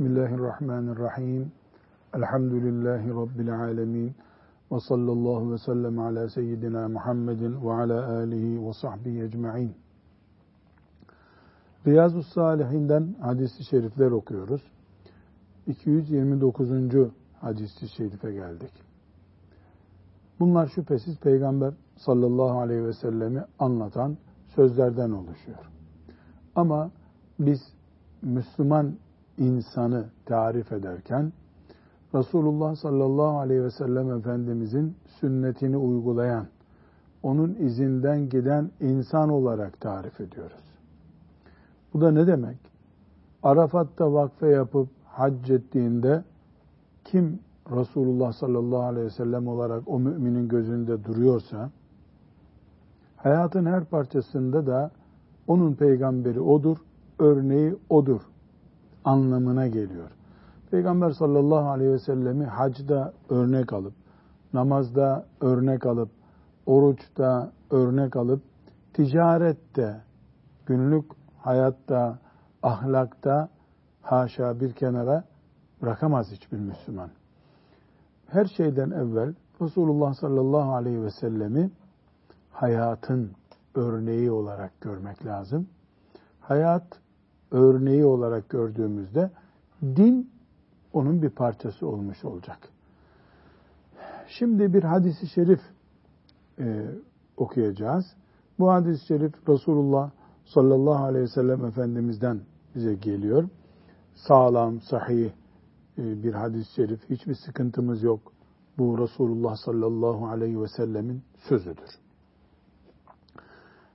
Bismillahirrahmanirrahim. Elhamdülillahi Rabbil alemin. Ve sallallahu ve sellem ala seyyidina Muhammedin ve ala alihi ve sahbihi ecma'in. Riyazu Salihinden hadis-i şerifler okuyoruz. 229. hadis-i şerife geldik. Bunlar şüphesiz Peygamber sallallahu aleyhi ve sellemi anlatan sözlerden oluşuyor. Ama biz Müslüman insanı tarif ederken Resulullah sallallahu aleyhi ve sellem Efendimizin sünnetini uygulayan, onun izinden giden insan olarak tarif ediyoruz. Bu da ne demek? Arafat'ta vakfe yapıp hac ettiğinde kim Resulullah sallallahu aleyhi ve sellem olarak o müminin gözünde duruyorsa, hayatın her parçasında da onun peygamberi odur, örneği odur anlamına geliyor. Peygamber sallallahu aleyhi ve sellemi hacda örnek alıp, namazda örnek alıp, oruçta örnek alıp, ticarette, günlük hayatta, ahlakta haşa bir kenara bırakamaz hiçbir Müslüman. Her şeyden evvel Resulullah sallallahu aleyhi ve sellemi hayatın örneği olarak görmek lazım. Hayat örneği olarak gördüğümüzde din onun bir parçası olmuş olacak. Şimdi bir hadisi şerif e, okuyacağız. Bu hadis-i şerif Resulullah sallallahu aleyhi ve sellem Efendimiz'den bize geliyor. Sağlam, sahih e, bir hadis-i şerif. Hiçbir sıkıntımız yok. Bu Resulullah sallallahu aleyhi ve sellemin sözüdür.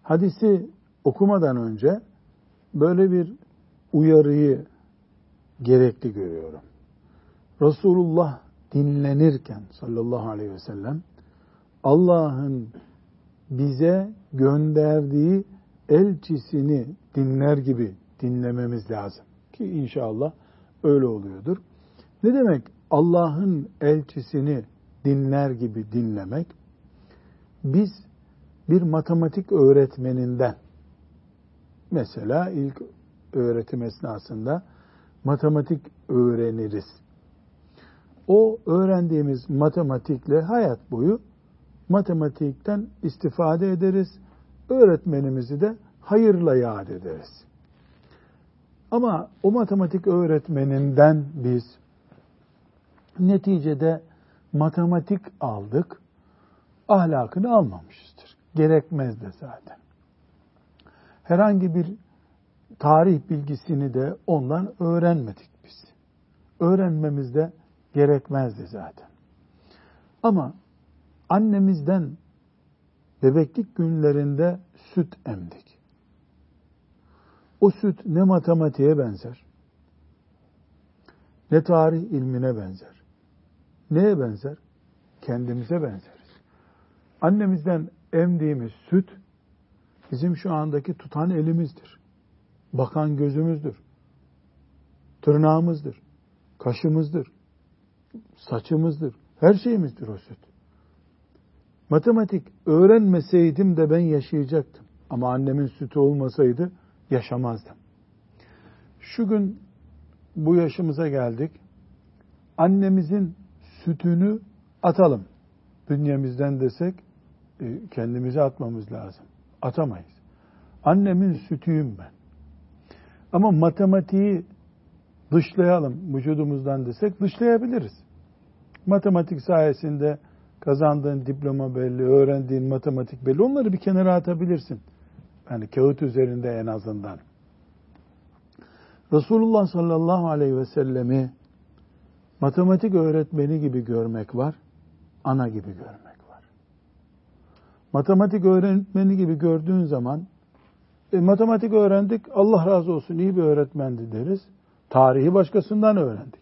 Hadisi okumadan önce böyle bir uyarıyı gerekli görüyorum. Resulullah dinlenirken sallallahu aleyhi ve sellem Allah'ın bize gönderdiği elçisini dinler gibi dinlememiz lazım. Ki inşallah öyle oluyordur. Ne demek Allah'ın elçisini dinler gibi dinlemek? Biz bir matematik öğretmeninden mesela ilk öğretim esnasında matematik öğreniriz. O öğrendiğimiz matematikle hayat boyu matematikten istifade ederiz. Öğretmenimizi de hayırla yad ederiz. Ama o matematik öğretmeninden biz neticede matematik aldık, ahlakını almamışızdır. Gerekmez de zaten. Herhangi bir tarih bilgisini de ondan öğrenmedik biz. Öğrenmemiz de gerekmezdi zaten. Ama annemizden bebeklik günlerinde süt emdik. O süt ne matematiğe benzer, ne tarih ilmine benzer. Neye benzer? Kendimize benzeriz. Annemizden emdiğimiz süt bizim şu andaki tutan elimizdir bakan gözümüzdür. Tırnağımızdır. Kaşımızdır. Saçımızdır. Her şeyimizdir o süt. Matematik öğrenmeseydim de ben yaşayacaktım. Ama annemin sütü olmasaydı yaşamazdım. Şu gün bu yaşımıza geldik. Annemizin sütünü atalım. Bünyemizden desek e, kendimize atmamız lazım. Atamayız. Annemin sütüyüm ben. Ama matematiği dışlayalım vücudumuzdan desek dışlayabiliriz. Matematik sayesinde kazandığın diploma belli, öğrendiğin matematik belli. Onları bir kenara atabilirsin. Yani kağıt üzerinde en azından. Resulullah sallallahu aleyhi ve sellemi matematik öğretmeni gibi görmek var, ana gibi görmek var. Matematik öğretmeni gibi gördüğün zaman e, matematik öğrendik, Allah razı olsun iyi bir öğretmendi deriz. Tarihi başkasından öğrendik.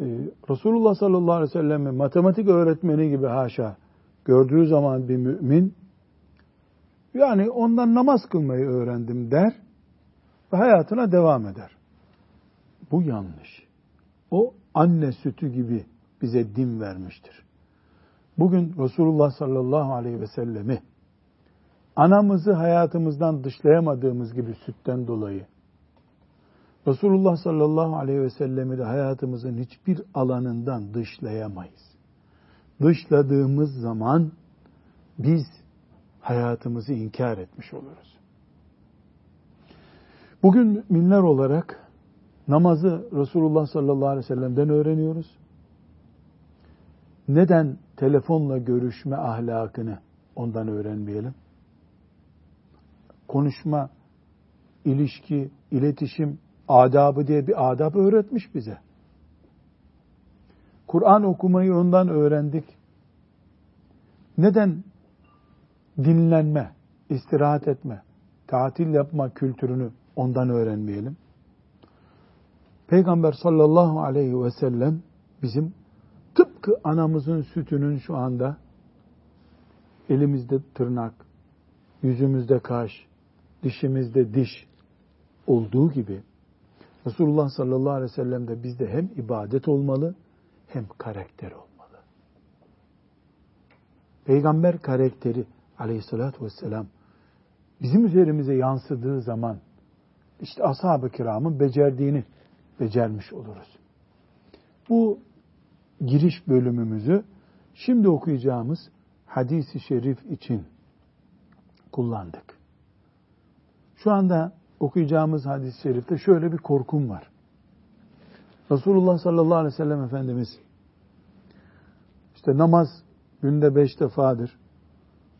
E, Resulullah sallallahu aleyhi ve sellem'i matematik öğretmeni gibi haşa gördüğü zaman bir mümin, yani ondan namaz kılmayı öğrendim der ve hayatına devam eder. Bu yanlış. O anne sütü gibi bize din vermiştir. Bugün Resulullah sallallahu aleyhi ve sellemi anamızı hayatımızdan dışlayamadığımız gibi sütten dolayı Resulullah sallallahu aleyhi ve sellemi de hayatımızın hiçbir alanından dışlayamayız. Dışladığımız zaman biz hayatımızı inkar etmiş oluruz. Bugün müminler olarak namazı Resulullah sallallahu aleyhi ve sellem'den öğreniyoruz. Neden telefonla görüşme ahlakını ondan öğrenmeyelim? Konuşma, ilişki, iletişim adabı diye bir adab öğretmiş bize. Kur'an okumayı ondan öğrendik. Neden dinlenme, istirahat etme, tatil yapma kültürünü ondan öğrenmeyelim? Peygamber sallallahu aleyhi ve sellem bizim tıpkı anamızın sütünün şu anda elimizde tırnak, yüzümüzde kaş, dişimizde diş olduğu gibi Resulullah sallallahu aleyhi ve sellem de bizde hem ibadet olmalı hem karakter olmalı. Peygamber karakteri aleyhissalatü vesselam bizim üzerimize yansıdığı zaman işte ashab-ı kiramın becerdiğini becermiş oluruz. Bu giriş bölümümüzü şimdi okuyacağımız hadisi şerif için kullandık. Şu anda okuyacağımız hadis-i şerifte şöyle bir korkum var. Resulullah sallallahu aleyhi ve sellem Efendimiz işte namaz günde beş defadır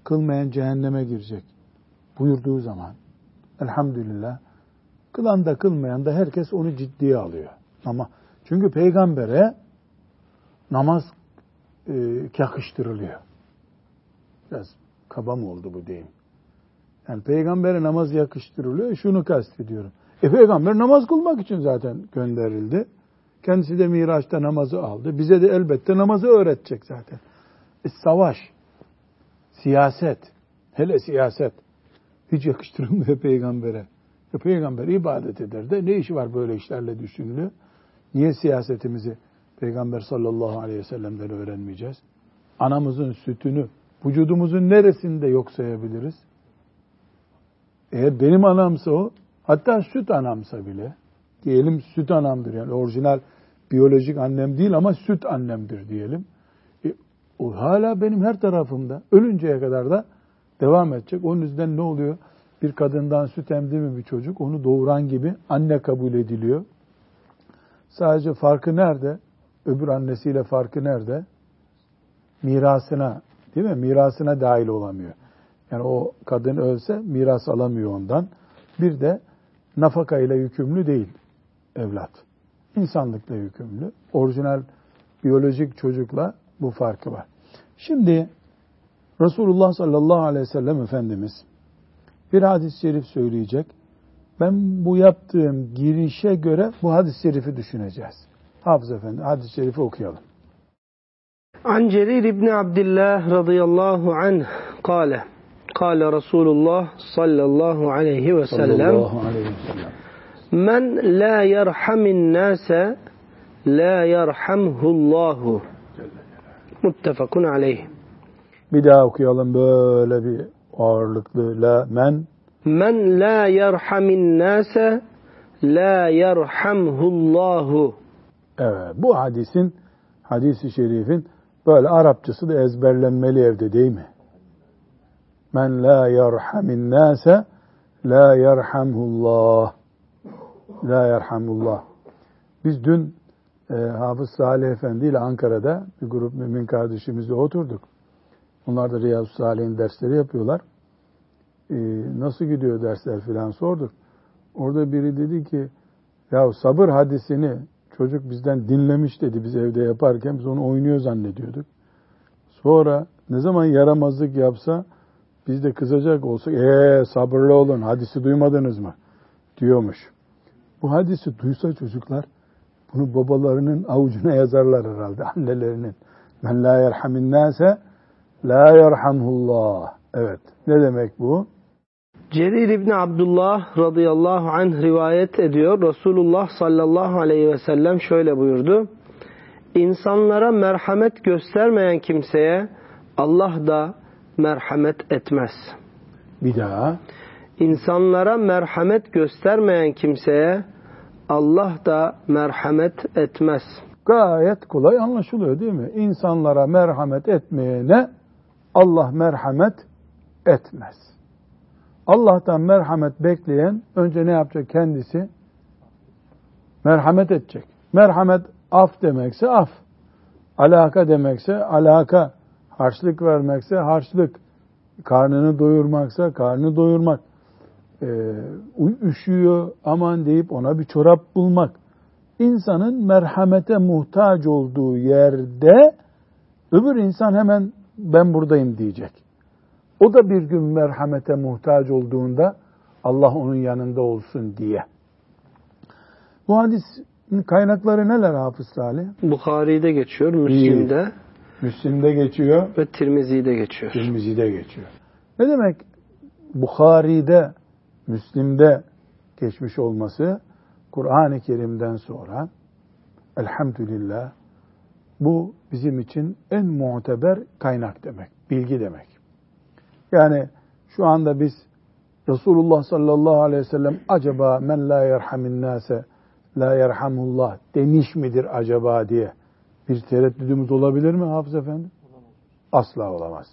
kılmayan cehenneme girecek buyurduğu zaman elhamdülillah kılan da kılmayan da herkes onu ciddiye alıyor. Ama çünkü peygambere namaz e, yakıştırılıyor. Biraz kaba mı oldu bu deyim? Yani peygambere namaz yakıştırılıyor. Şunu kastediyorum. E peygamber namaz kılmak için zaten gönderildi. Kendisi de Miraç'ta namazı aldı. Bize de elbette namazı öğretecek zaten. E, savaş, siyaset, hele siyaset hiç yakıştırılmıyor peygambere. E, peygamber ibadet eder de ne işi var böyle işlerle düşünülüyor. Niye siyasetimizi peygamber sallallahu aleyhi ve sellem'den öğrenmeyeceğiz? Anamızın sütünü vücudumuzun neresinde yok sayabiliriz? Eğer benim anamsa o, hatta süt anamsa bile, diyelim süt anamdır yani orijinal biyolojik annem değil ama süt annemdir diyelim. E, o hala benim her tarafımda. Ölünceye kadar da devam edecek. Onun yüzden ne oluyor? Bir kadından süt emdi mi bir çocuk onu doğuran gibi anne kabul ediliyor. Sadece farkı nerede? Öbür annesiyle farkı nerede? Mirasına, değil mi? Mirasına dahil olamıyor. Yani o kadın ölse miras alamıyor ondan. Bir de nafaka ile yükümlü değil evlat. İnsanlıkla yükümlü. Orijinal biyolojik çocukla bu farkı var. Şimdi Resulullah sallallahu aleyhi ve sellem Efendimiz bir hadis-i şerif söyleyecek. Ben bu yaptığım girişe göre bu hadis-i şerifi düşüneceğiz. Hafız Efendi hadis-i şerifi okuyalım. An Cerir İbni Abdillah radıyallahu anh kâle Kâle Resulullah sallallahu aleyhi ve sellem Men la yerhamin nase la yerhamhullahu Muttefakun aleyh. Bir daha okuyalım böyle bir ağırlıklı la men Men la yerhamin nase la yerhamhullahu. Evet bu hadisin hadisi şerifin böyle Arapçası da ezberlenmeli evde değil mi? Men la yerhamin nase la yerhamhullah. La yerhamullah. Biz dün e, Hafız Salih Efendi ile Ankara'da bir grup mümin kardeşimizle oturduk. Onlar da Riyazu Salih'in dersleri yapıyorlar. E, nasıl gidiyor dersler filan sorduk. Orada biri dedi ki ya sabır hadisini çocuk bizden dinlemiş dedi biz evde yaparken biz onu oynuyor zannediyorduk. Sonra ne zaman yaramazlık yapsa biz de kızacak olsak ee sabırlı olun hadisi duymadınız mı diyormuş. Bu hadisi duysa çocuklar bunu babalarının avucuna yazarlar herhalde annelerinin. Men la yerhamin nase la yerhamhullah. Evet. Ne demek bu? Cerir İbni Abdullah radıyallahu anh rivayet ediyor. Resulullah sallallahu aleyhi ve sellem şöyle buyurdu. İnsanlara merhamet göstermeyen kimseye Allah da merhamet etmez. Bir daha. İnsanlara merhamet göstermeyen kimseye Allah da merhamet etmez. Gayet kolay anlaşılıyor değil mi? İnsanlara merhamet etmeyene Allah merhamet etmez. Allah'tan merhamet bekleyen önce ne yapacak kendisi? Merhamet edecek. Merhamet af demekse af. Alaka demekse alaka. Harçlık vermekse harçlık. Karnını doyurmaksa karnını doyurmak. Ee, üşüyor aman deyip ona bir çorap bulmak. İnsanın merhamete muhtaç olduğu yerde öbür insan hemen ben buradayım diyecek. O da bir gün merhamete muhtaç olduğunda Allah onun yanında olsun diye. Bu hadisin kaynakları neler Hafız Salih? Bukhari'de geçiyor, Müslim'de. Müslim'de geçiyor. Ve Tirmizi'de geçiyor. Tirmizi'de geçiyor. Ne demek Bukhari'de, Müslim'de geçmiş olması Kur'an-ı Kerim'den sonra elhamdülillah bu bizim için en muteber kaynak demek, bilgi demek. Yani şu anda biz Resulullah sallallahu aleyhi ve sellem acaba men la yerhamin nase la yerhamullah demiş midir acaba diye bir tereddüdümüz olabilir mi Hafız Efendi? Asla olamaz.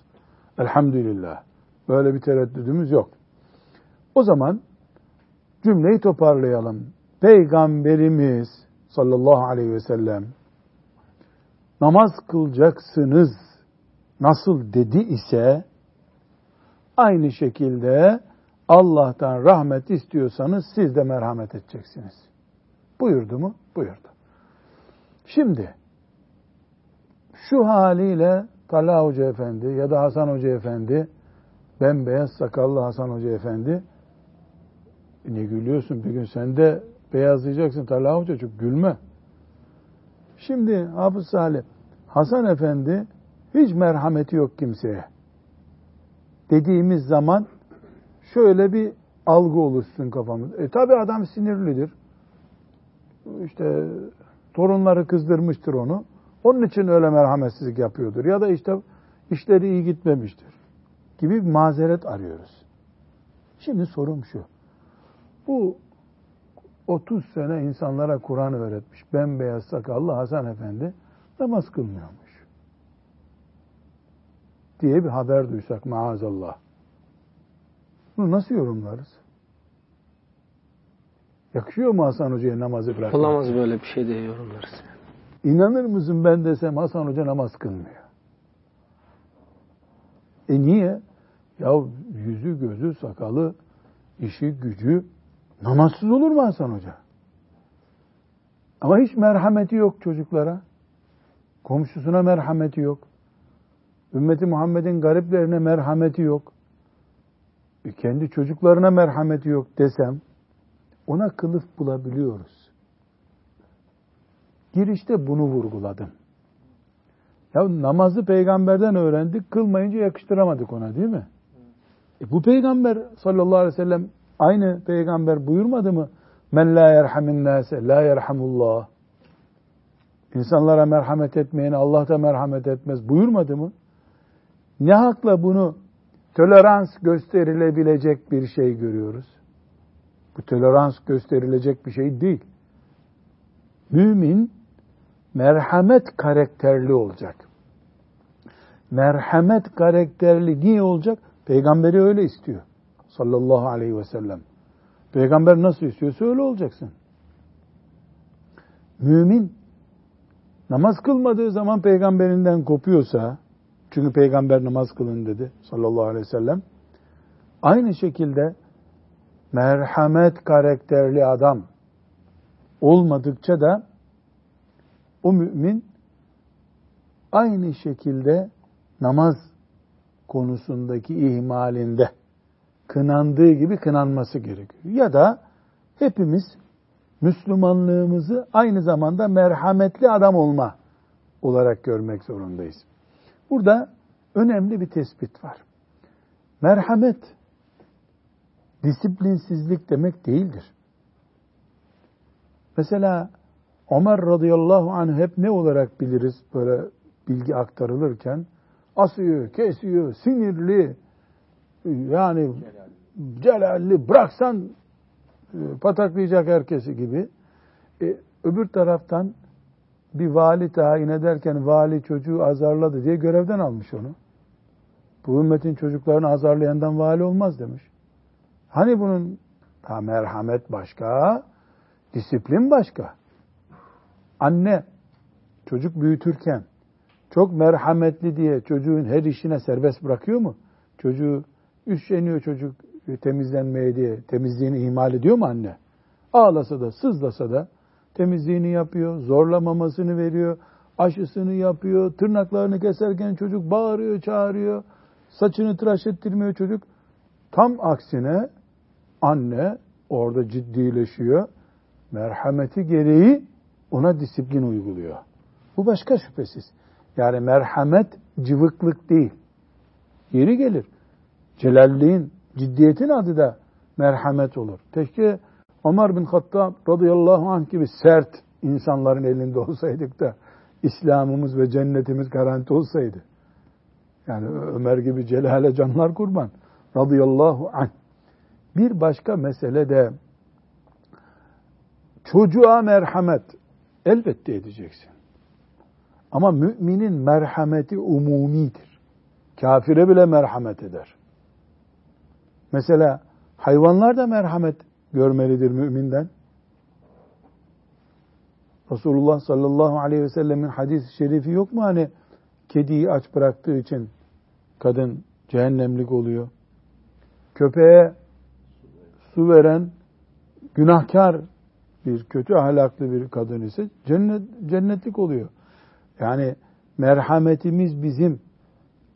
Elhamdülillah. Böyle bir tereddüdümüz yok. O zaman cümleyi toparlayalım. Peygamberimiz sallallahu aleyhi ve sellem namaz kılacaksınız nasıl dedi ise aynı şekilde Allah'tan rahmet istiyorsanız siz de merhamet edeceksiniz. Buyurdu mu? Buyurdu. Şimdi şu haliyle Talha Hoca Efendi ya da Hasan Hoca Efendi bembeyaz sakallı Hasan Hoca Efendi ne gülüyorsun bir gün sen de beyazlayacaksın Talha Hoca çok gülme. Şimdi Hafız Salih Hasan Efendi hiç merhameti yok kimseye. Dediğimiz zaman şöyle bir algı oluşsun kafamız. E tabi adam sinirlidir. İşte torunları kızdırmıştır onu. Onun için öyle merhametsizlik yapıyordur. Ya da işte işleri iyi gitmemiştir. Gibi bir mazeret arıyoruz. Şimdi sorum şu. Bu 30 sene insanlara Kur'an öğretmiş. Bembeyaz sakallı Hasan Efendi namaz kılmıyormuş. Diye bir haber duysak maazallah. Bunu nasıl yorumlarız? Yakışıyor mu Hasan Hoca'ya namazı bırakmak? Olamaz böyle bir şey diye yorumlarız. İnanır mısın ben desem Hasan Hoca namaz kılmıyor. E niye? Ya yüzü gözü sakalı işi gücü namazsız olur mu Hasan Hoca? Ama hiç merhameti yok çocuklara. Komşusuna merhameti yok. Ümmeti Muhammed'in gariplerine merhameti yok. E kendi çocuklarına merhameti yok desem ona kılıf bulabiliyoruz. Girişte bunu vurguladım. Ya namazı peygamberden öğrendik, kılmayınca yakıştıramadık ona değil mi? E bu peygamber sallallahu aleyhi ve sellem aynı peygamber buyurmadı mı? Men la yerhamin nase la yerhamullah. İnsanlara merhamet etmeyene Allah da merhamet etmez buyurmadı mı? Ne hakla bunu tolerans gösterilebilecek bir şey görüyoruz? Bu tolerans gösterilecek bir şey değil. Mümin merhamet karakterli olacak. Merhamet karakterli niye olacak? Peygamberi öyle istiyor. Sallallahu aleyhi ve sellem. Peygamber nasıl istiyorsa öyle olacaksın. Mümin namaz kılmadığı zaman peygamberinden kopuyorsa, çünkü peygamber namaz kılın dedi sallallahu aleyhi ve sellem. Aynı şekilde merhamet karakterli adam olmadıkça da o mümin aynı şekilde namaz konusundaki ihmalinde kınandığı gibi kınanması gerekiyor. Ya da hepimiz Müslümanlığımızı aynı zamanda merhametli adam olma olarak görmek zorundayız. Burada önemli bir tespit var. Merhamet disiplinsizlik demek değildir. Mesela Ömer radıyallahu anh hep ne olarak biliriz böyle bilgi aktarılırken? Asıyor, kesiyor, sinirli, yani celalli, bıraksan e, pataklayacak herkesi gibi. E, öbür taraftan bir vali tayin ederken vali çocuğu azarladı diye görevden almış onu. Bu ümmetin çocuklarını azarlayandan vali olmaz demiş. Hani bunun ha, merhamet başka, disiplin başka. Anne çocuk büyütürken çok merhametli diye çocuğun her işine serbest bırakıyor mu? Çocuğu üşeniyor çocuk temizlenmeye diye temizliğini ihmal ediyor mu anne? Ağlasa da sızlasa da temizliğini yapıyor, zorlamamasını veriyor, aşısını yapıyor, tırnaklarını keserken çocuk bağırıyor, çağırıyor, saçını tıraş ettirmiyor çocuk. Tam aksine anne orada ciddileşiyor, merhameti gereği ona disiplin uyguluyor. Bu başka şüphesiz. Yani merhamet cıvıklık değil. Yeri gelir. Celalliğin, ciddiyetin adı da merhamet olur. Keşke Ömer bin Hattab radıyallahu anh gibi sert insanların elinde olsaydık da İslam'ımız ve cennetimiz garanti olsaydı. Yani Ömer gibi celale canlar kurban radıyallahu anh. Bir başka mesele de çocuğa merhamet elbette edeceksin. Ama müminin merhameti umumidir. Kafire bile merhamet eder. Mesela hayvanlar da merhamet görmelidir müminden. Resulullah sallallahu aleyhi ve sellemin hadis-i şerifi yok mu hani kediyi aç bıraktığı için kadın cehennemlik oluyor. Köpeğe su veren günahkar bir kötü ahlaklı bir kadın ise cennet, cennetlik oluyor. Yani merhametimiz bizim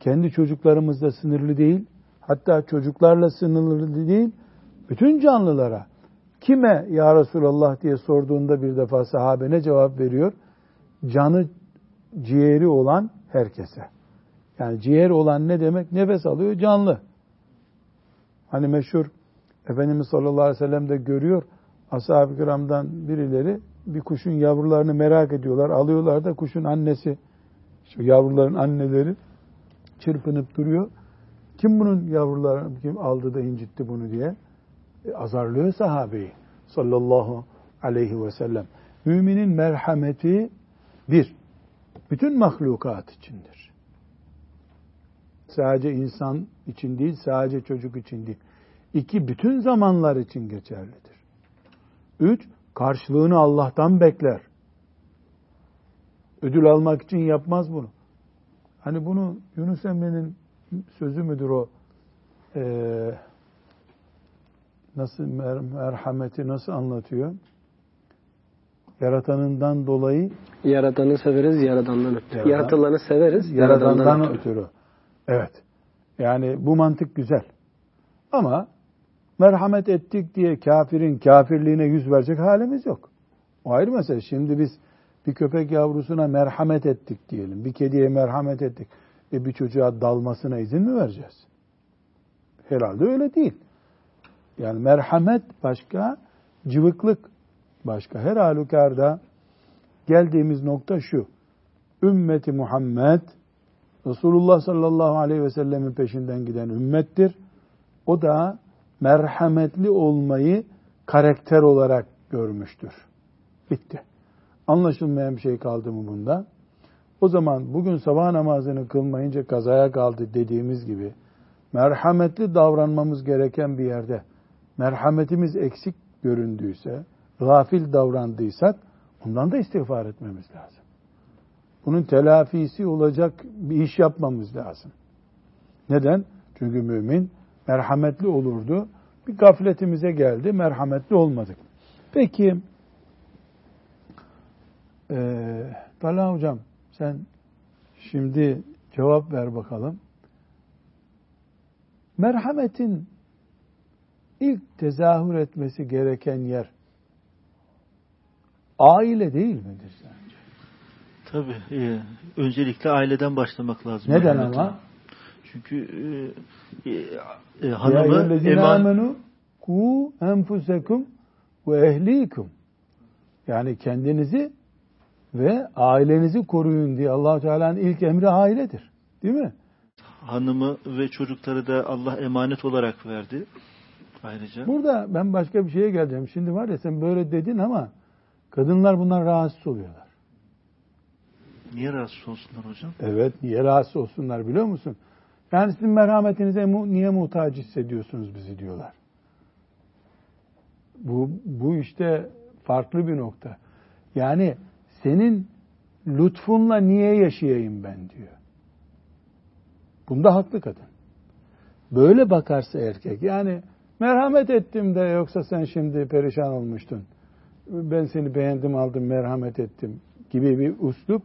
kendi çocuklarımızla sınırlı değil, hatta çocuklarla sınırlı değil, bütün canlılara kime ya Resulallah diye sorduğunda bir defa sahabe ne cevap veriyor? Canı ciğeri olan herkese. Yani ciğer olan ne demek? Nefes alıyor canlı. Hani meşhur Efendimiz sallallahu aleyhi ve sellem de görüyor. Ashab-ı kiramdan birileri bir kuşun yavrularını merak ediyorlar. Alıyorlar da kuşun annesi, şu yavruların anneleri çırpınıp duruyor. Kim bunun yavrularını kim aldı da incitti bunu diye e, azarlıyor sahabeyi sallallahu aleyhi ve sellem. Müminin merhameti bir, bütün mahlukat içindir. Sadece insan için değil, sadece çocuk için değil. İki, bütün zamanlar için geçerlidir. Üç, karşılığını Allah'tan bekler. Ödül almak için yapmaz bunu. Hani bunu Yunus Emre'nin sözü müdür o? Ee, nasıl merhameti nasıl anlatıyor? Yaratanından dolayı Yaratanı severiz, yaradandan ötürü. Yaradan, Yaratılanı severiz, yaradandan, yaradandan ötürü. ötürü. Evet. Yani bu mantık güzel. Ama merhamet ettik diye kafirin kafirliğine yüz verecek halimiz yok. O ayrı mesele. Şimdi biz bir köpek yavrusuna merhamet ettik diyelim. Bir kediye merhamet ettik. E bir çocuğa dalmasına izin mi vereceğiz? Herhalde öyle değil. Yani merhamet başka, cıvıklık başka. Her halükarda geldiğimiz nokta şu. Ümmeti Muhammed Resulullah sallallahu aleyhi ve sellemin peşinden giden ümmettir. O da merhametli olmayı karakter olarak görmüştür. Bitti. Anlaşılmayan bir şey kaldı mı bunda? O zaman bugün sabah namazını kılmayınca kazaya kaldı dediğimiz gibi merhametli davranmamız gereken bir yerde merhametimiz eksik göründüyse, gafil davrandıysak ondan da istiğfar etmemiz lazım. Bunun telafisi olacak bir iş yapmamız lazım. Neden? Çünkü mümin merhametli olurdu. Bir gafletimize geldi, merhametli olmadık. Peki, ee, Talha Hocam sen şimdi cevap ver bakalım. Merhametin ilk tezahür etmesi gereken yer aile değil midir sence? Tabii. E, öncelikle aileden başlamak lazım. Neden ama? Çünkü e, e, hanımı eman... ku enfusekum ve ehlikum. Yani kendinizi ve ailenizi koruyun diye allah Teala'nın ilk emri ailedir. Değil mi? Hanımı ve çocukları da Allah emanet olarak verdi. Ayrıca. Burada ben başka bir şeye geleceğim. Şimdi var ya sen böyle dedin ama Kadınlar bunlar rahatsız oluyorlar. Niye rahatsız olsunlar hocam? Evet, niye rahatsız olsunlar biliyor musun? Yani sizin merhametinize niye muhtaç hissediyorsunuz bizi diyorlar. Bu, bu işte farklı bir nokta. Yani senin lütfunla niye yaşayayım ben diyor. Bunda haklı kadın. Böyle bakarsa erkek yani merhamet ettim de yoksa sen şimdi perişan olmuştun. Ben seni beğendim aldım merhamet ettim gibi bir uslup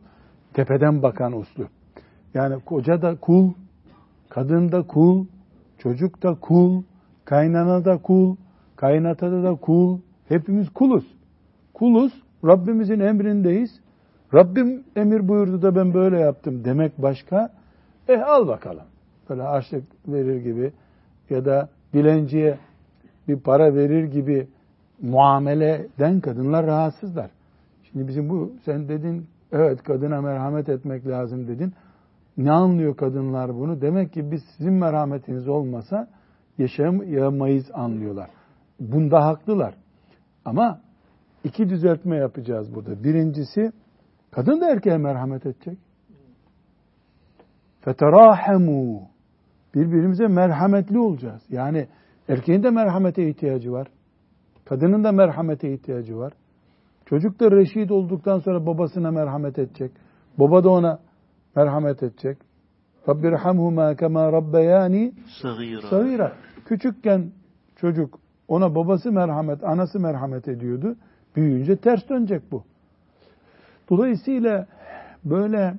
tepeden bakan uslup. Yani koca da kul, kadın da kul, çocuk da kul, kaynana da kul, kaynatada da kul. Hepimiz kuluz. Kuluz, Rabbimizin emrindeyiz. Rabbim emir buyurdu da ben böyle yaptım demek başka. Eh al bakalım. Böyle açlık verir gibi ya da dilenciye bir para verir gibi muameleden kadınlar rahatsızlar. Şimdi bizim bu sen dedin evet kadına merhamet etmek lazım dedin. Ne anlıyor kadınlar bunu? Demek ki biz sizin merhametiniz olmasa yaşayamayız anlıyorlar. Bunda haklılar. Ama iki düzeltme yapacağız burada. Birincisi kadın da erkeğe merhamet edecek. Feterahemu birbirimize merhametli olacağız. Yani erkeğin de merhamete ihtiyacı var. Kadının da merhamete ihtiyacı var. Çocuk da reşit olduktan sonra babasına merhamet edecek. Baba da ona merhamet edecek. Rabbirhamhuma kema rabbeyani Sagira. Küçükken çocuk ona babası merhamet, anası merhamet ediyordu. Büyüyünce ters dönecek bu. Dolayısıyla böyle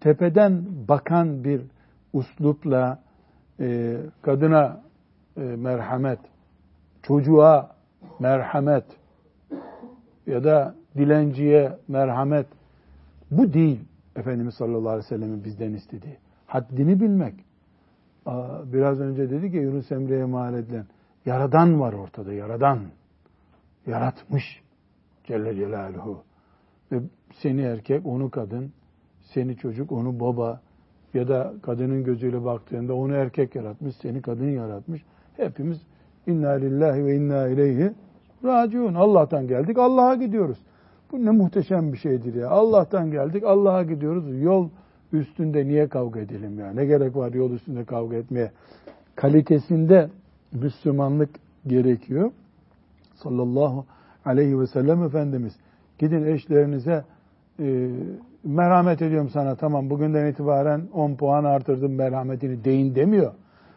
tepeden bakan bir uslupla e, kadına e, merhamet, çocuğa merhamet ya da dilenciye merhamet bu değil Efendimiz sallallahu aleyhi ve sellem'in bizden istediği. Haddini bilmek. Biraz önce dedi ki Yunus Emre'ye mal edilen Yaradan var ortada, Yaradan. Yaratmış Celle Celaluhu. Ve seni erkek, onu kadın, seni çocuk, onu baba ya da kadının gözüyle baktığında onu erkek yaratmış, seni kadın yaratmış. Hepimiz inna lillahi ve inna ileyhi raciun. Allah'tan geldik, Allah'a gidiyoruz. Bu ne muhteşem bir şeydir ya. Allah'tan geldik, Allah'a gidiyoruz. Yol üstünde niye kavga edelim ya? Ne gerek var yol üstünde kavga etmeye? Kalitesinde Müslümanlık gerekiyor. Sallallahu aleyhi ve sellem Efendimiz. Gidin eşlerinize e, merhamet ediyorum sana tamam bugünden itibaren 10 puan artırdım merhametini deyin demiyor.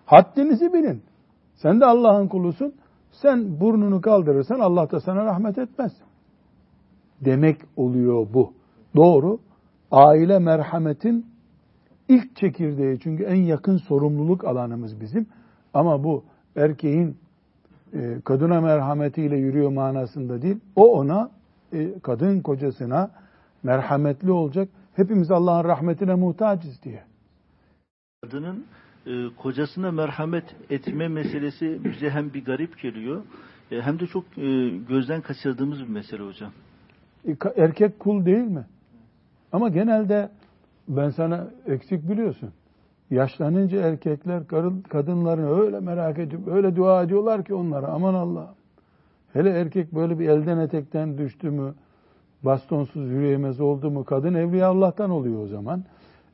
Haddinizi bilin. Sen de Allah'ın kulusun. Sen burnunu kaldırırsan Allah da sana rahmet etmez. Demek oluyor bu. Doğru. Aile merhametin ilk çekirdeği çünkü en yakın sorumluluk alanımız bizim. Ama bu erkeğin e, kadına merhametiyle yürüyor manasında değil. O ona, e, kadın kocasına merhametli olacak. Hepimiz Allah'ın rahmetine muhtacız diye. Kadının e, kocasına merhamet etme meselesi bize hem bir garip geliyor e, hem de çok e, gözden kaçırdığımız bir mesele hocam. E, erkek kul değil mi? Ama genelde ben sana eksik biliyorsun. Yaşlanınca erkekler kadınlarını öyle merak edip öyle dua ediyorlar ki onlara aman Allah. Hele erkek böyle bir elden etekten düştü mü, bastonsuz yürüyemez oldu mu kadın evliya Allah'tan oluyor o zaman.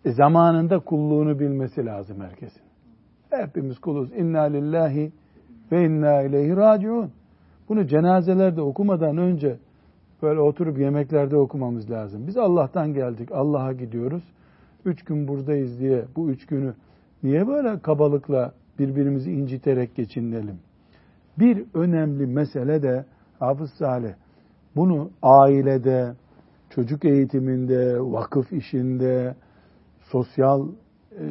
E zamanında kulluğunu bilmesi lazım herkesin. Hepimiz kuluz. İnna lillahi ve inna ileyhi raciun. Bunu cenazelerde okumadan önce böyle oturup yemeklerde okumamız lazım. Biz Allah'tan geldik, Allah'a gidiyoruz üç gün buradayız diye bu üç günü niye böyle kabalıkla birbirimizi inciterek geçinelim? Bir önemli mesele de Hafız Salih bunu ailede, çocuk eğitiminde, vakıf işinde, sosyal e,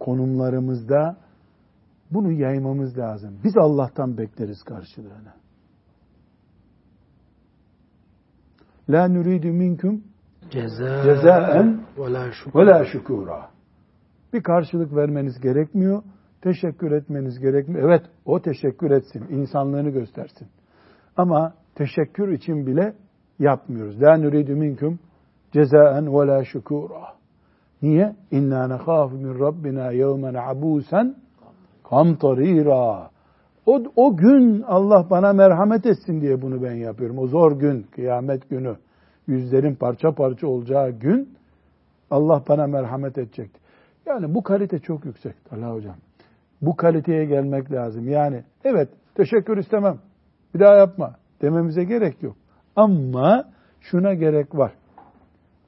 konumlarımızda bunu yaymamız lazım. Biz Allah'tan bekleriz karşılığını. La nuridu minkum cezaen ve la şükura. Bir karşılık vermeniz gerekmiyor. Teşekkür etmeniz gerekmiyor. Evet o teşekkür etsin. insanlığını göstersin. Ama teşekkür için bile yapmıyoruz. La nuridu minkum cezaen ve la şükura. Niye? İnna nekhafu min rabbina yevmen abusen kamtarira. O, o gün Allah bana merhamet etsin diye bunu ben yapıyorum. O zor gün, kıyamet günü, yüzlerin parça parça olacağı gün Allah bana merhamet edecek. Yani bu kalite çok yüksek Allah hocam. Bu kaliteye gelmek lazım. Yani evet teşekkür istemem. Bir daha yapma dememize gerek yok. Ama şuna gerek var.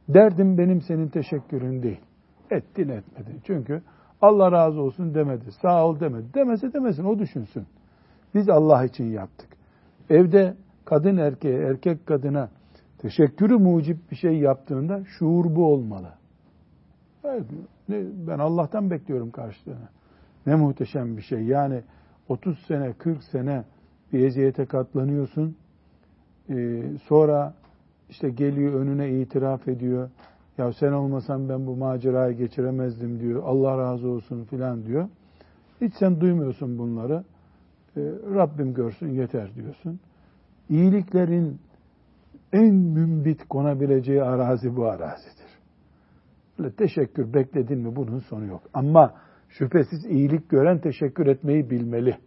Derdim benim senin teşekkürün değil. Ettin etmedin. Çünkü Allah razı olsun demedi. Sağ ol demedi. Demese demesin o düşünsün. Biz Allah için yaptık. Evde kadın erkeğe, erkek kadına teşekkürü mucip bir şey yaptığında şuur bu olmalı. Ben Allah'tan bekliyorum karşılığını. Ne muhteşem bir şey. Yani 30 sene, 40 sene bir eziyete katlanıyorsun. Ee, sonra işte geliyor önüne itiraf ediyor. Ya sen olmasan ben bu macerayı geçiremezdim diyor. Allah razı olsun filan diyor. Hiç sen duymuyorsun bunları. Ee, Rabbim görsün yeter diyorsun. İyiliklerin en mümbit konabileceği arazi bu arazidir. Böyle teşekkür bekledin mi bunun sonu yok. Ama şüphesiz iyilik gören teşekkür etmeyi bilmeli.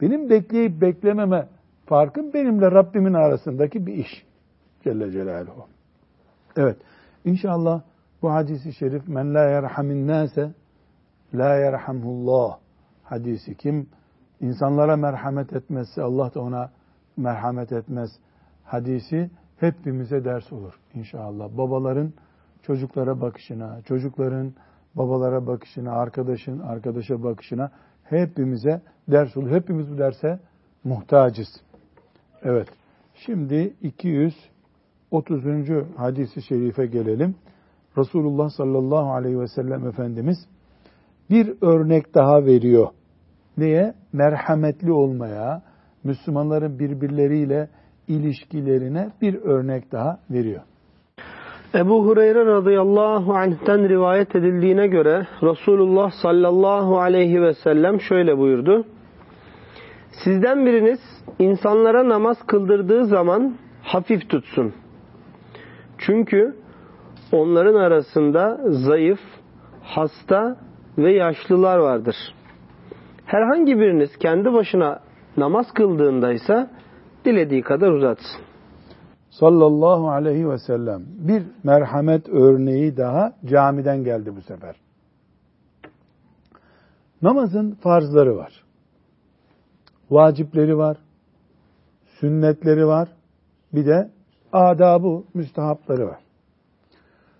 Benim bekleyip beklememe farkım benimle Rabbimin arasındaki bir iş. Celle Celaluhu. Evet. İnşallah bu hadisi şerif men la yerhamin nase la yerhamhullah hadisi kim insanlara merhamet etmezse Allah da ona merhamet etmez hadisi hepimize ders olur inşallah. Babaların çocuklara bakışına, çocukların babalara bakışına, arkadaşın arkadaşa bakışına hepimize ders olur. Hepimiz bu derse muhtacız. Evet. Şimdi 230. hadisi şerife gelelim. Resulullah sallallahu aleyhi ve sellem Efendimiz bir örnek daha veriyor. Neye? Merhametli olmaya, Müslümanların birbirleriyle ilişkilerine bir örnek daha veriyor. Ebu Hureyre radıyallahu anh'ten rivayet edildiğine göre Resulullah sallallahu aleyhi ve sellem şöyle buyurdu. Sizden biriniz insanlara namaz kıldırdığı zaman hafif tutsun. Çünkü onların arasında zayıf, hasta ve yaşlılar vardır. Herhangi biriniz kendi başına namaz kıldığında ise dilediği kadar uzatsın. Sallallahu aleyhi ve sellem bir merhamet örneği daha camiden geldi bu sefer. Namazın farzları var. Vacipleri var. Sünnetleri var. Bir de adabı, müstehapları var.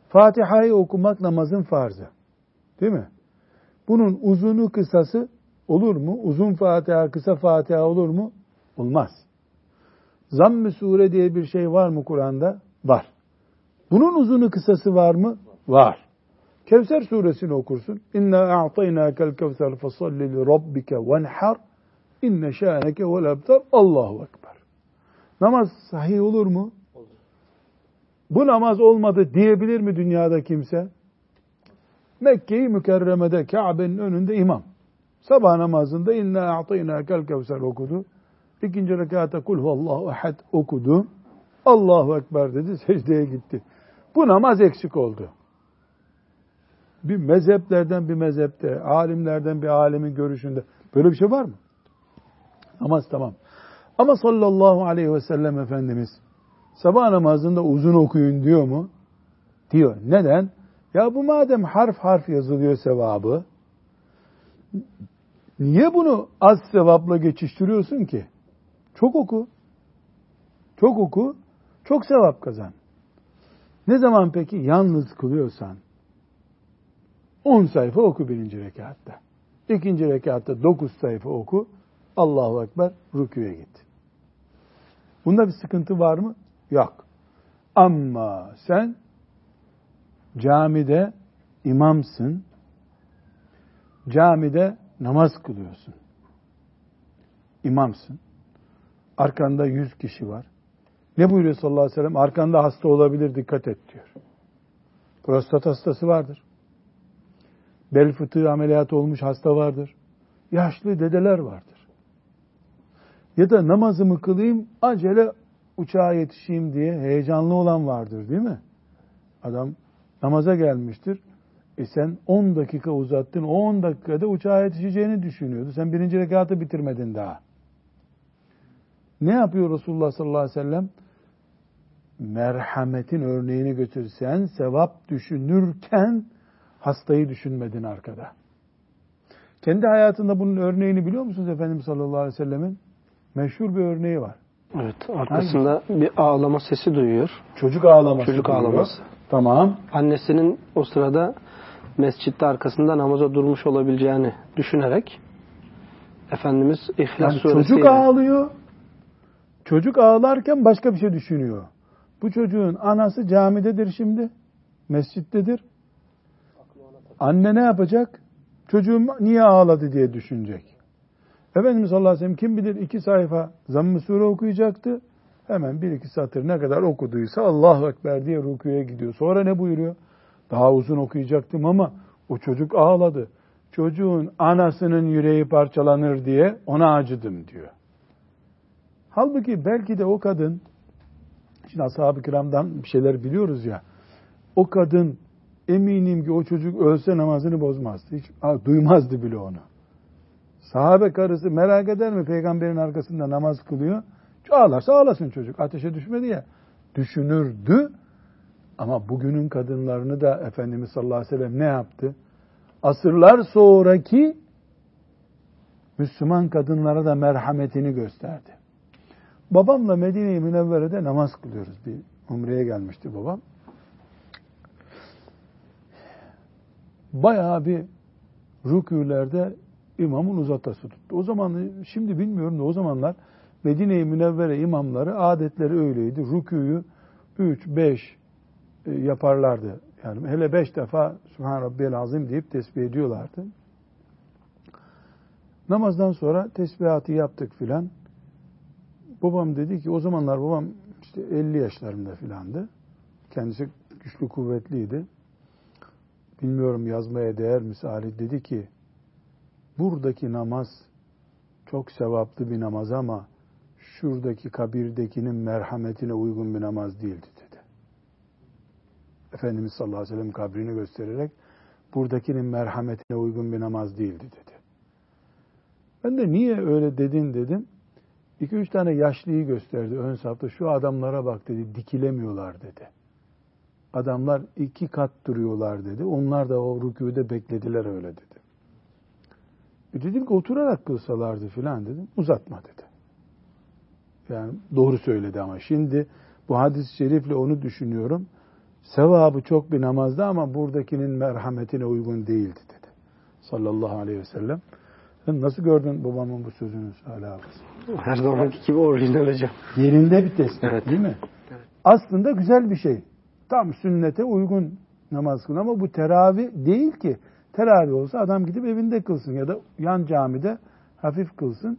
Fatiha'yı okumak namazın farzı. Değil mi? Bunun uzunu kısası olur mu? Uzun Fatiha, kısa Fatiha olur mu? Olmaz. Zamm-ı sure diye bir şey var mı Kur'an'da? Var. Bunun uzunu kısası var mı? Var. Kevser suresini okursun. İnna a'taynâkel kevser fesalli li rabbike venhar inne şâneke vel ebtar Allahu Ekber. Namaz sahih olur mu? Olur. Bu namaz olmadı diyebilir mi dünyada kimse? Mekke-i Mükerreme'de Kabe'nin önünde imam. Sabah namazında inna a'taynâkel kevser okudu. İkinci rekata kul huvallahu ehad okudu. Allahu Ekber dedi, secdeye gitti. Bu namaz eksik oldu. Bir mezheplerden bir mezhepte, alimlerden bir alimin görüşünde böyle bir şey var mı? Namaz tamam. Ama sallallahu aleyhi ve sellem Efendimiz sabah namazında uzun okuyun diyor mu? Diyor. Neden? Ya bu madem harf harf yazılıyor sevabı, niye bunu az sevapla geçiştiriyorsun ki? Çok oku. Çok oku. Çok sevap kazan. Ne zaman peki yalnız kılıyorsan 10 sayfa oku birinci rekatta. İkinci rekatta 9 sayfa oku. Allahu Ekber rüküye git. Bunda bir sıkıntı var mı? Yok. Ama sen camide imamsın. Camide namaz kılıyorsun. İmamsın. Arkanda yüz kişi var. Ne buyuruyor sallallahu aleyhi ve sellem? Arkanda hasta olabilir dikkat et diyor. Prostat hastası vardır. Bel fıtığı ameliyatı olmuş hasta vardır. Yaşlı dedeler vardır. Ya da namazımı kılayım acele uçağa yetişeyim diye heyecanlı olan vardır değil mi? Adam namaza gelmiştir. E sen 10 dakika uzattın. O 10 dakikada uçağa yetişeceğini düşünüyordu. Sen birinci rekatı bitirmedin daha. Ne yapıyor Resulullah sallallahu aleyhi ve sellem? Merhametin örneğini götürsen sevap düşünürken hastayı düşünmedin arkada. Kendi hayatında bunun örneğini biliyor musunuz Efendimiz sallallahu aleyhi ve sellemin? Meşhur bir örneği var. Evet, arkasında Hangi? bir ağlama sesi duyuyor. Çocuk ağlaması. Çocuk duyuyor. ağlaması. Tamam. Annesinin o sırada mescitte arkasında namaza durmuş olabileceğini düşünerek Efendimiz İhlas yani suresiyle... Çocuk ağlıyor. Çocuk ağlarken başka bir şey düşünüyor. Bu çocuğun anası camidedir şimdi. Mescittedir. Anne ne yapacak? Çocuğum niye ağladı diye düşünecek. Efendimiz sallallahu aleyhi ve sellem kim bilir iki sayfa zamm-ı sure okuyacaktı. Hemen bir iki satır ne kadar okuduysa Allahu Ekber diye rukuya gidiyor. Sonra ne buyuruyor? Daha uzun okuyacaktım ama o çocuk ağladı. Çocuğun anasının yüreği parçalanır diye ona acıdım diyor. Halbuki belki de o kadın, şimdi ashab-ı kiramdan bir şeyler biliyoruz ya, o kadın eminim ki o çocuk ölse namazını bozmazdı. Hiç duymazdı bile onu. Sahabe karısı merak eder mi peygamberin arkasında namaz kılıyor? Ağlarsa ağlasın çocuk. Ateşe düşmedi ya. Düşünürdü. Ama bugünün kadınlarını da Efendimiz sallallahu aleyhi ve sellem ne yaptı? Asırlar sonraki Müslüman kadınlara da merhametini gösterdi. Babamla Medine-i Münevvere'de namaz kılıyoruz. Bir umreye gelmişti babam. Bayağı bir rükûlerde imamın uzatası tuttu. O zaman şimdi bilmiyorum da o zamanlar Medine-i Münevvere imamları adetleri öyleydi. Rüküyü 3, 5 e, yaparlardı. Yani hele 5 defa Subhan Rabbiyel Azim deyip tesbih ediyorlardı. Namazdan sonra tesbihatı yaptık filan. Babam dedi ki o zamanlar babam işte 50 yaşlarında filandı. Kendisi güçlü kuvvetliydi. Bilmiyorum yazmaya değer misali dedi ki buradaki namaz çok sevaplı bir namaz ama şuradaki kabirdekinin merhametine uygun bir namaz değildi dedi. Efendimiz sallallahu aleyhi ve sellem kabrini göstererek buradakinin merhametine uygun bir namaz değildi dedi. Ben de niye öyle dedin dedim. İki üç tane yaşlıyı gösterdi ön safta. Şu adamlara bak dedi, dikilemiyorlar dedi. Adamlar iki kat duruyorlar dedi. Onlar da o rükûde beklediler öyle dedi. E dedim ki oturarak kılsalardı filan dedim. Uzatma dedi. Yani doğru söyledi ama şimdi bu hadis-i şerifle onu düşünüyorum. Sevabı çok bir namazda ama buradakinin merhametine uygun değildi dedi. Sallallahu aleyhi ve sellem. Sen nasıl gördün babamın bu sözünü abi? Her zamanki gibi orijinal hocam. Yerinde bir tespit evet. değil mi? Evet. Aslında güzel bir şey. Tam sünnete uygun namaz kılın ama bu teravih değil ki. Teravih olsa adam gidip evinde kılsın ya da yan camide hafif kılsın.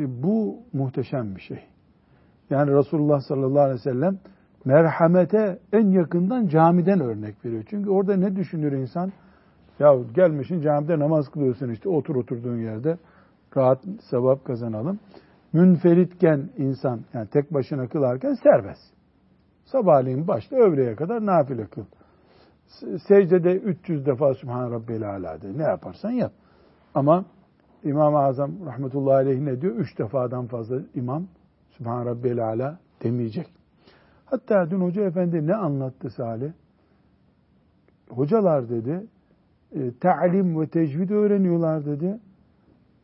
E, bu muhteşem bir şey. Yani Resulullah sallallahu aleyhi ve sellem merhamete en yakından camiden örnek veriyor. Çünkü orada ne düşünür insan? Ya gelmişsin camide namaz kılıyorsun işte otur oturduğun yerde rahat sevap kazanalım. Münferitken insan yani tek başına kılarken serbest. Sabahleyin başta öğleye kadar nafile kıl. Secdede 300 defa Sübhan Rabbiyel Ala de. Ne yaparsan yap. Ama İmam-ı Azam rahmetullahi aleyh ne diyor? Üç defadan fazla imam Sübhan Rabbiyel Ala demeyecek. Hatta dün Hoca Efendi ne anlattı Salih? Hocalar dedi, e, ta'lim ve tecvid öğreniyorlar dedi.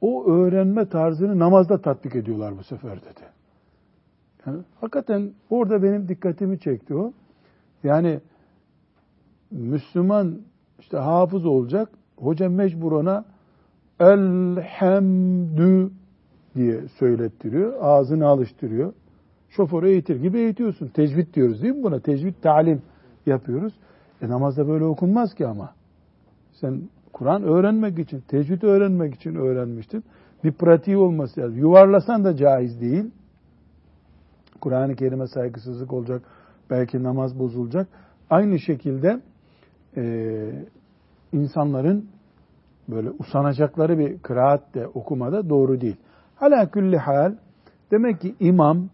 O öğrenme tarzını namazda tatbik ediyorlar bu sefer dedi. Yani hakikaten orada benim dikkatimi çekti o. Yani Müslüman işte hafız olacak. Hoca mecbur ona elhamdü diye söylettiriyor. Ağzını alıştırıyor. Şoförü eğitir gibi eğitiyorsun. Tecvid diyoruz değil mi buna? Tecvid talim yapıyoruz. E namazda böyle okunmaz ki ama. Sen Kur'an öğrenmek için, tecvid öğrenmek için öğrenmiştin. Bir pratiği olması lazım. Yuvarlasan da caiz değil. Kur'an-ı Kerim'e saygısızlık olacak. Belki namaz bozulacak. Aynı şekilde e, insanların böyle usanacakları bir kıraat de okumada doğru değil. Hala külli hal demek ki imam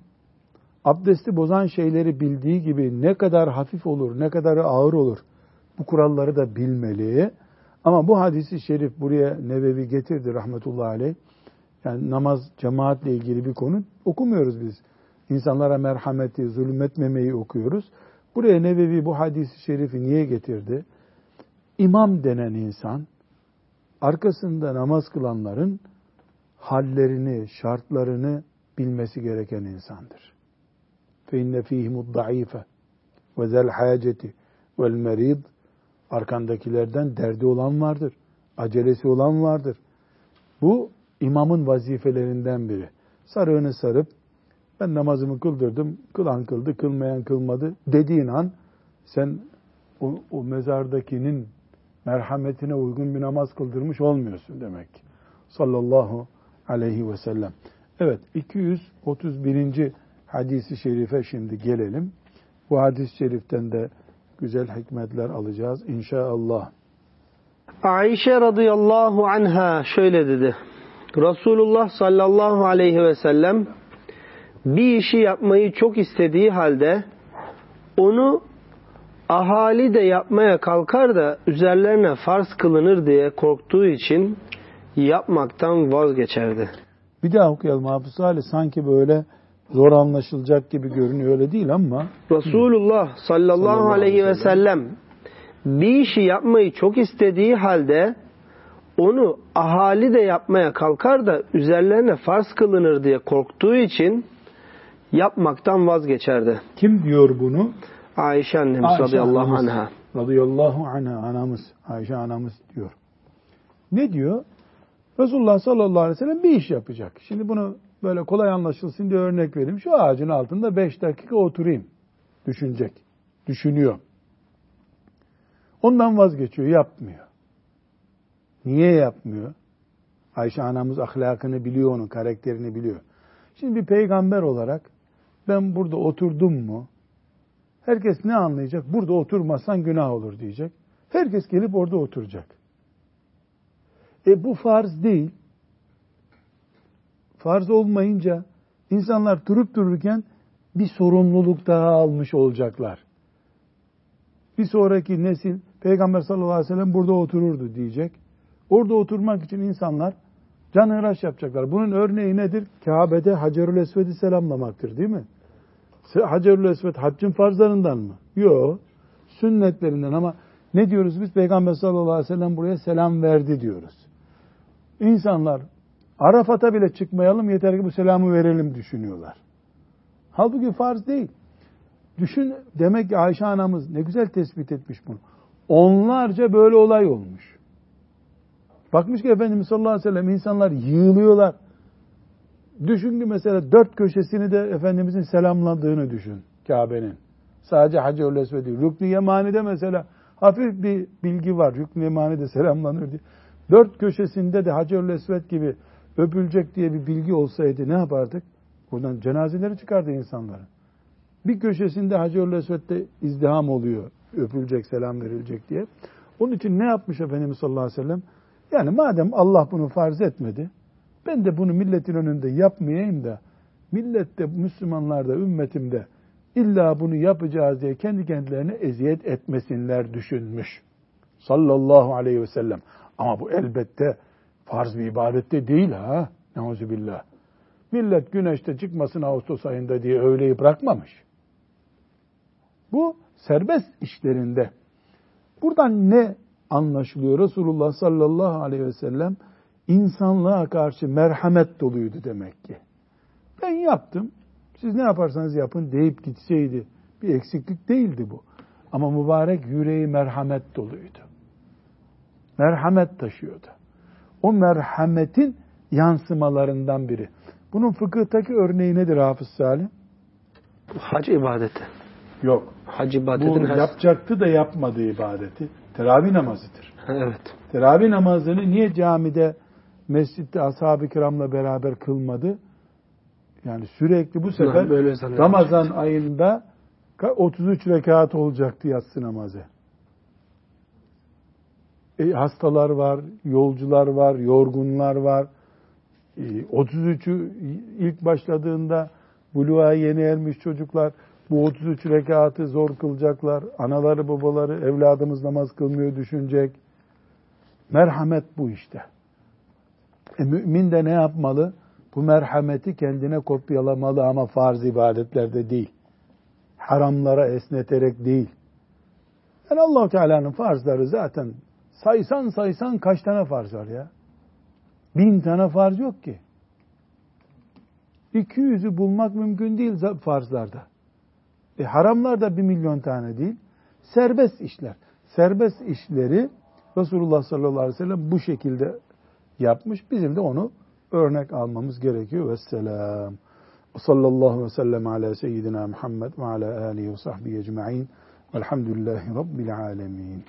abdesti bozan şeyleri bildiği gibi ne kadar hafif olur, ne kadar ağır olur Bu kuralları da bilmeli. Ama bu hadisi şerif buraya Nevevi getirdi rahmetullahi aleyh. Yani namaz cemaatle ilgili bir konu okumuyoruz biz. İnsanlara merhameti, zulmetmemeyi okuyoruz. Buraya Nevevi bu hadisi şerifi niye getirdi? İmam denen insan arkasında namaz kılanların hallerini, şartlarını bilmesi gereken insandır. فَاِنَّ ف۪يهِمُ الضَّعِيفَ وَذَا الْحَاجَةِ وَالْمَرِيضِ Arkandakilerden derdi olan vardır. Acelesi olan vardır. Bu imamın vazifelerinden biri. Sarığını sarıp ben namazımı kıldırdım, kılan kıldı, kılmayan kılmadı dediğin an sen o, o mezardakinin merhametine uygun bir namaz kıldırmış olmuyorsun demek. Sallallahu aleyhi ve sellem. Evet 231. hadisi şerife şimdi gelelim. Bu hadis-i şeriften de güzel hikmetler alacağız inşallah. Ayşe radıyallahu anha şöyle dedi. Resulullah sallallahu aleyhi ve sellem bir işi yapmayı çok istediği halde onu ahali de yapmaya kalkar da üzerlerine farz kılınır diye korktuğu için yapmaktan vazgeçerdi. Bir daha okuyalım Hafız Ali. Sanki böyle zor anlaşılacak gibi görünüyor öyle değil ama. Resulullah sallallahu, sallallahu aleyhi ve sellem bir işi yapmayı çok istediği halde onu ahali de yapmaya kalkar da üzerlerine farz kılınır diye korktuğu için yapmaktan vazgeçerdi. Kim diyor bunu? Ayşe annemiz Ayşe radıyallahu anamız, anha. Radıyallahu anha anamız. Ayşe anamız diyor. Ne diyor? Resulullah sallallahu aleyhi ve sellem bir iş yapacak. Şimdi bunu böyle kolay anlaşılsın diye örnek vereyim. Şu ağacın altında beş dakika oturayım. Düşünecek. Düşünüyor. Ondan vazgeçiyor, yapmıyor. Niye yapmıyor? Ayşe anamız ahlakını biliyor onun, karakterini biliyor. Şimdi bir peygamber olarak ben burada oturdum mu herkes ne anlayacak? Burada oturmazsan günah olur diyecek. Herkes gelip orada oturacak. E bu farz değil. Farz olmayınca insanlar durup dururken bir sorumluluk daha almış olacaklar. Bir sonraki nesil Peygamber sallallahu aleyhi ve sellem burada otururdu diyecek. Orada oturmak için insanlar can hıraş yapacaklar. Bunun örneği nedir? Kabe'de Hacerül Esved'i selamlamaktır değil mi? Hacerül Esved haccın farzlarından mı? Yok. Sünnetlerinden ama ne diyoruz biz? Peygamber sallallahu aleyhi ve sellem buraya selam verdi diyoruz. İnsanlar Arafat'a bile çıkmayalım yeter ki bu selamı verelim düşünüyorlar. Halbuki farz değil. Düşün demek ki Ayşe anamız ne güzel tespit etmiş bunu. Onlarca böyle olay olmuş. Bakmış ki Efendimiz sallallahu aleyhi ve sellem insanlar yığılıyorlar. Düşün ki mesela dört köşesini de Efendimizin selamladığını düşün Kabe'nin. Sadece Hacı Esved değil. Rükn-i Yemani'de mesela hafif bir bilgi var. Rükn-i Yemani'de selamlanır diye. Dört köşesinde de Hacı Esved gibi öpülecek diye bir bilgi olsaydı ne yapardık? Buradan cenazeleri çıkardı insanların. Bir köşesinde Hacı Esved'de izdiham oluyor. Öpülecek, selam verilecek diye. Onun için ne yapmış Efendimiz sallallahu aleyhi ve sellem? Yani madem Allah bunu farz etmedi, ben de bunu milletin önünde yapmayayım da millette, Müslümanlarda, ümmetimde illa bunu yapacağız diye kendi kendilerine eziyet etmesinler düşünmüş. Sallallahu aleyhi ve sellem. Ama bu elbette farz bir ibadette değil ha. Neuzubillah. Millet güneşte çıkmasın Ağustos ayında diye öğleyi bırakmamış. Bu serbest işlerinde. Buradan ne anlaşılıyor? Resulullah sallallahu aleyhi ve sellem insanlığa karşı merhamet doluydu demek ki. Ben yaptım, siz ne yaparsanız yapın deyip gitseydi bir eksiklik değildi bu. Ama mübarek yüreği merhamet doluydu. Merhamet taşıyordu. O merhametin yansımalarından biri. Bunun fıkıhtaki örneği nedir Hafız Salim? Hac ibadeti. Yok. Hac ibadeti. Bu yapacaktı da yapmadığı ibadeti. Teravih namazıdır. Evet. Teravih namazını niye camide mescitte ashab-ı kiramla beraber kılmadı. Yani sürekli bu sefer Ramazan ayında 33 rekat olacaktı yatsı namazı. E, hastalar var, yolcular var, yorgunlar var. E, 33'ü ilk başladığında buluğa yeni ermiş çocuklar Bu 33 rekatı zor kılacaklar. Anaları babaları evladımız namaz kılmıyor düşünecek. Merhamet bu işte. E, mümin de ne yapmalı? Bu merhameti kendine kopyalamalı ama farz ibadetlerde değil. Haramlara esneterek değil. Yani allah Teala'nın farzları zaten saysan saysan kaç tane farz var ya? Bin tane farz yok ki. 200'ü bulmak mümkün değil farzlarda. E, haramlar da bir milyon tane değil. Serbest işler. Serbest işleri Resulullah sallallahu aleyhi ve sellem bu şekilde yapmış. Bizim de onu örnek almamız gerekiyor. Vesselam. Sallallahu ve sellem ala seyyidina Muhammed ve ala alihi ve sahbihi ecma'in. Velhamdülillahi Rabbil alemin.